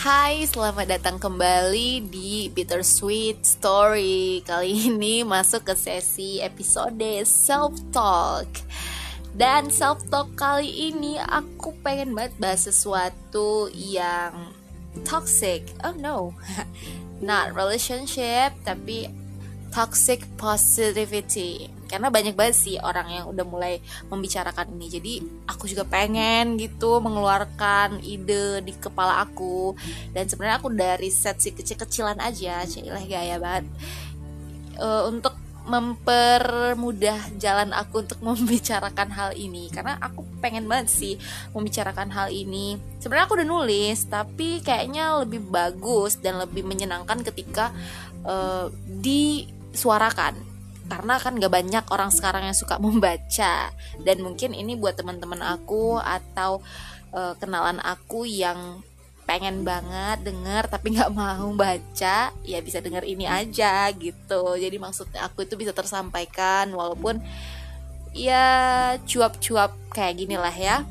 Hai, selamat datang kembali di Bittersweet Story. Kali ini masuk ke sesi episode Self Talk Dan Self Talk kali ini aku pengen banget bahas sesuatu yang toxic. Oh no, not relationship tapi toxic positivity. Karena banyak banget sih orang yang udah mulai membicarakan ini. Jadi aku juga pengen gitu mengeluarkan ide di kepala aku. Dan sebenarnya aku dari set si kecil-kecilan aja cilah gaya banget. Uh, untuk mempermudah jalan aku untuk membicarakan hal ini. Karena aku pengen banget sih membicarakan hal ini. Sebenarnya aku udah nulis tapi kayaknya lebih bagus dan lebih menyenangkan ketika uh, disuarakan karena kan gak banyak orang sekarang yang suka membaca. Dan mungkin ini buat teman-teman aku atau uh, kenalan aku yang pengen banget denger tapi nggak mau baca ya bisa denger ini aja gitu. Jadi maksudnya aku itu bisa tersampaikan walaupun ya cuap-cuap kayak gini lah ya.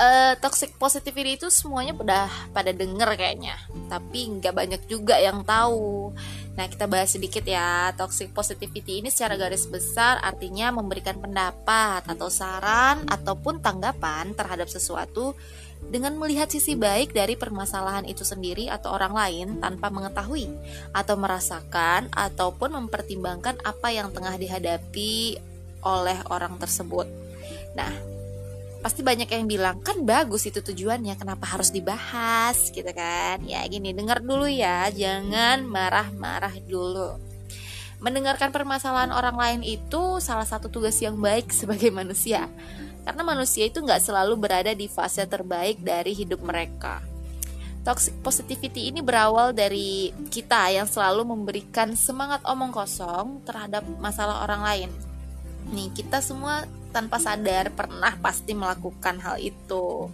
Uh, toxic positivity itu semuanya udah pada denger kayaknya. Tapi nggak banyak juga yang tahu Nah, kita bahas sedikit ya. Toxic positivity ini secara garis besar artinya memberikan pendapat atau saran ataupun tanggapan terhadap sesuatu dengan melihat sisi baik dari permasalahan itu sendiri atau orang lain tanpa mengetahui atau merasakan ataupun mempertimbangkan apa yang tengah dihadapi oleh orang tersebut. Nah, pasti banyak yang bilang kan bagus itu tujuannya kenapa harus dibahas? Gitu kan. Ya gini dengar dulu ya jangan marah-marah dulu. Mendengarkan permasalahan orang lain itu salah satu tugas yang baik sebagai manusia. Karena manusia itu nggak selalu berada di fase terbaik dari hidup mereka. Toxic positivity ini berawal dari kita yang selalu memberikan semangat omong kosong terhadap masalah orang lain. Nih, kita semua tanpa sadar pernah pasti melakukan hal itu.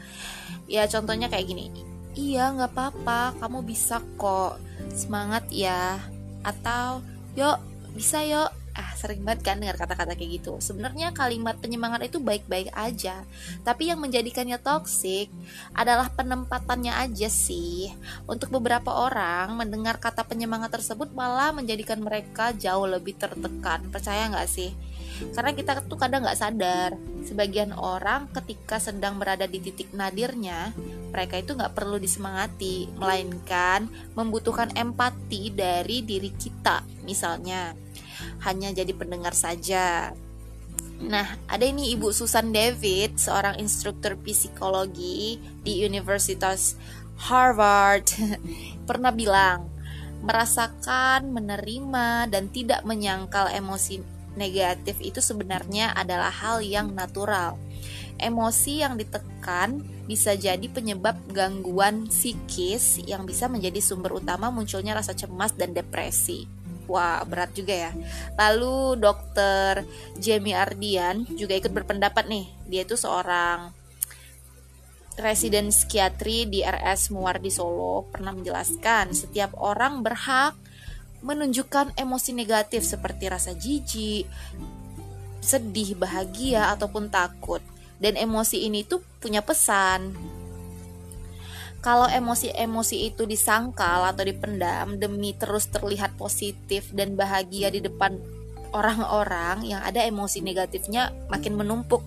Ya contohnya kayak gini. Iya nggak apa-apa. Kamu bisa kok. Semangat ya. Atau yuk bisa yuk. Ah sering banget kan dengar kata-kata kayak gitu. Sebenarnya kalimat penyemangat itu baik-baik aja. Tapi yang menjadikannya toksik adalah penempatannya aja sih. Untuk beberapa orang mendengar kata penyemangat tersebut malah menjadikan mereka jauh lebih tertekan. Percaya nggak sih karena kita tuh kadang nggak sadar. Sebagian orang ketika sedang berada di titik nadirnya mereka itu nggak perlu disemangati. Melainkan membutuhkan empati dari diri kita misalnya. Hanya jadi pendengar saja. Nah, ada ini Ibu Susan David, seorang instruktur psikologi di Universitas Harvard, pernah bilang, merasakan, menerima, dan tidak menyangkal emosi negatif itu sebenarnya adalah hal yang natural. Emosi yang ditekan bisa jadi penyebab gangguan psikis yang bisa menjadi sumber utama munculnya rasa cemas dan depresi. Wah, berat juga ya. Lalu dokter Jamie Ardian juga ikut berpendapat nih. Dia itu seorang residen psikiatri di RS Muardi Solo pernah menjelaskan setiap orang berhak menunjukkan emosi negatif seperti rasa jijik, sedih, bahagia, ataupun takut. Dan emosi ini tuh punya pesan. Kalau emosi-emosi itu disangkal atau dipendam demi terus terlihat positif dan bahagia di depan orang-orang yang ada emosi negatifnya makin menumpuk.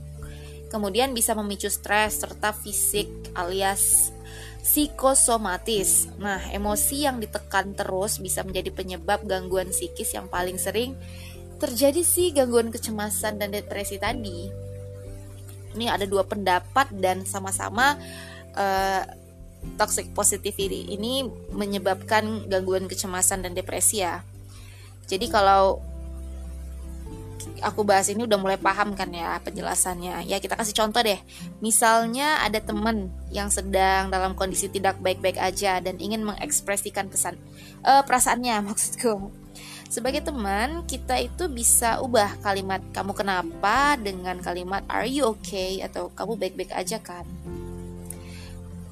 Kemudian bisa memicu stres serta fisik alias psikosomatis. Nah, emosi yang ditekan terus bisa menjadi penyebab gangguan psikis yang paling sering terjadi sih gangguan kecemasan dan depresi tadi. Ini ada dua pendapat dan sama-sama uh, toxic positivity ini menyebabkan gangguan kecemasan dan depresi ya. Jadi kalau aku bahas ini udah mulai paham kan ya penjelasannya. Ya kita kasih contoh deh. Misalnya ada temen yang sedang dalam kondisi tidak baik-baik aja dan ingin mengekspresikan pesan uh, perasaannya maksudku. Sebagai teman, kita itu bisa ubah kalimat kamu kenapa dengan kalimat are you okay atau kamu baik-baik aja kan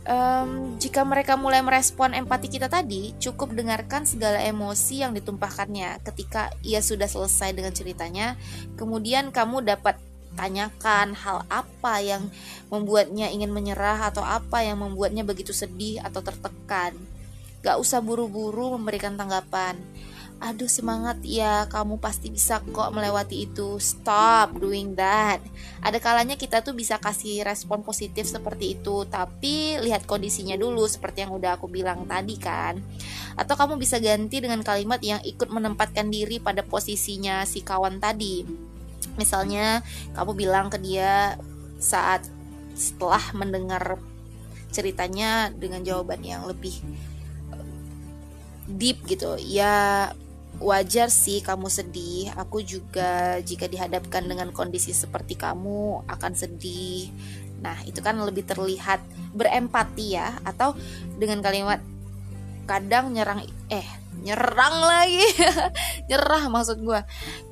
um, jika mereka mulai merespon empati kita tadi, cukup dengarkan segala emosi yang ditumpahkannya ketika ia sudah selesai dengan ceritanya. Kemudian kamu dapat tanyakan hal apa yang membuatnya ingin menyerah atau apa yang membuatnya begitu sedih atau tertekan. Gak usah buru-buru memberikan tanggapan aduh semangat ya. Kamu pasti bisa kok melewati itu. Stop doing that. Ada kalanya kita tuh bisa kasih respon positif seperti itu. Tapi lihat kondisinya dulu seperti yang udah aku bilang tadi kan. Atau kamu bisa ganti dengan kalimat yang ikut menempatkan diri pada posisinya si kawan tadi. Misalnya kamu bilang ke dia saat setelah mendengar ceritanya dengan jawaban yang lebih deep gitu. Ya wajar sih kamu sedih. Aku juga jika dihadapkan dengan kondisi seperti kamu akan sedih. Nah, itu kan lebih terlihat berempati ya atau dengan kalimat kadang nyerang eh nyerang lagi. nyerah maksud gue.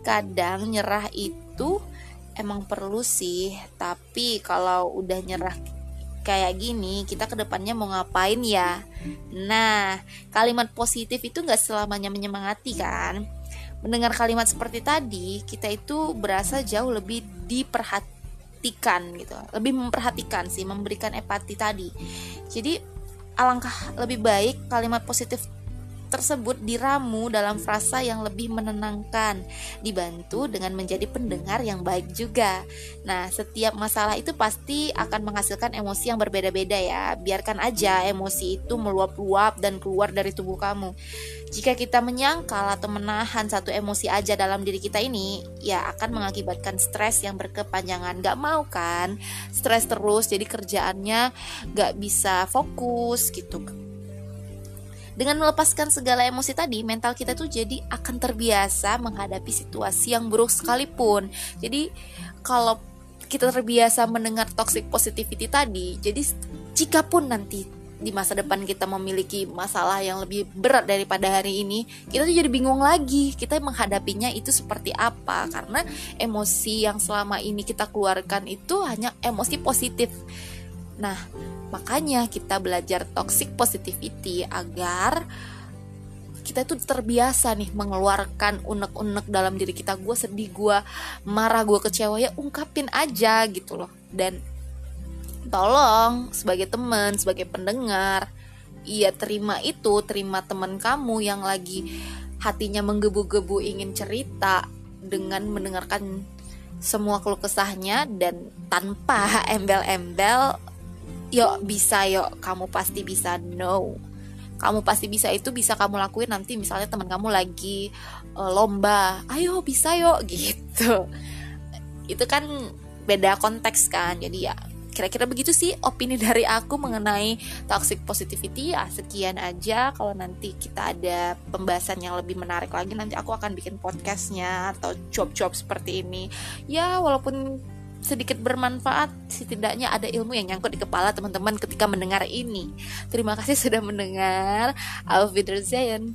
Kadang nyerah itu emang perlu sih, tapi kalau udah nyerah kayak gini, kita ke depannya mau ngapain ya? Nah, kalimat positif itu nggak selamanya menyemangati kan? Mendengar kalimat seperti tadi, kita itu berasa jauh lebih diperhatikan gitu, lebih memperhatikan sih, memberikan empati tadi. Jadi alangkah lebih baik kalimat positif tersebut diramu dalam frasa yang lebih menenangkan, dibantu dengan menjadi pendengar yang baik juga. Nah, setiap masalah itu pasti akan menghasilkan emosi yang berbeda-beda ya. Biarkan aja emosi itu meluap-luap dan keluar dari tubuh kamu. Jika kita menyangkal atau menahan satu emosi aja dalam diri kita ini, ya akan mengakibatkan stres yang berkepanjangan. Gak mau kan? Stres terus, jadi kerjaannya gak bisa fokus gitu dengan melepaskan segala emosi tadi, mental kita tuh jadi akan terbiasa menghadapi situasi yang buruk sekalipun. Jadi kalau kita terbiasa mendengar toxic positivity tadi, jadi jika pun nanti di masa depan kita memiliki masalah yang lebih berat daripada hari ini, kita tuh jadi bingung lagi. Kita menghadapinya itu seperti apa? Karena emosi yang selama ini kita keluarkan itu hanya emosi positif. Nah, Makanya kita belajar toxic positivity agar kita itu terbiasa nih mengeluarkan unek-unek dalam diri kita. Gue sedih gue marah gue kecewa ya ungkapin aja gitu loh. Dan tolong sebagai teman sebagai pendengar iya terima itu terima teman kamu yang lagi hatinya menggebu-gebu ingin cerita dengan mendengarkan semua keluh kesahnya dan tanpa embel-embel yuk bisa yuk kamu pasti bisa no. Kamu pasti bisa. Itu bisa kamu lakuin nanti misalnya teman kamu lagi uh, lomba. Ayo bisa yuk gitu. Itu kan beda konteks kan. Jadi ya kira-kira begitu sih opini dari aku mengenai toxic positivity. Ya sekian aja. Kalau nanti kita ada pembahasan yang lebih menarik lagi nanti aku akan bikin podcastnya atau job-job seperti ini. Ya walaupun sedikit bermanfaat setidaknya ada ilmu yang nyangkut di kepala teman-teman ketika mendengar ini. Terima kasih sudah mendengar. Auf Wiedersehen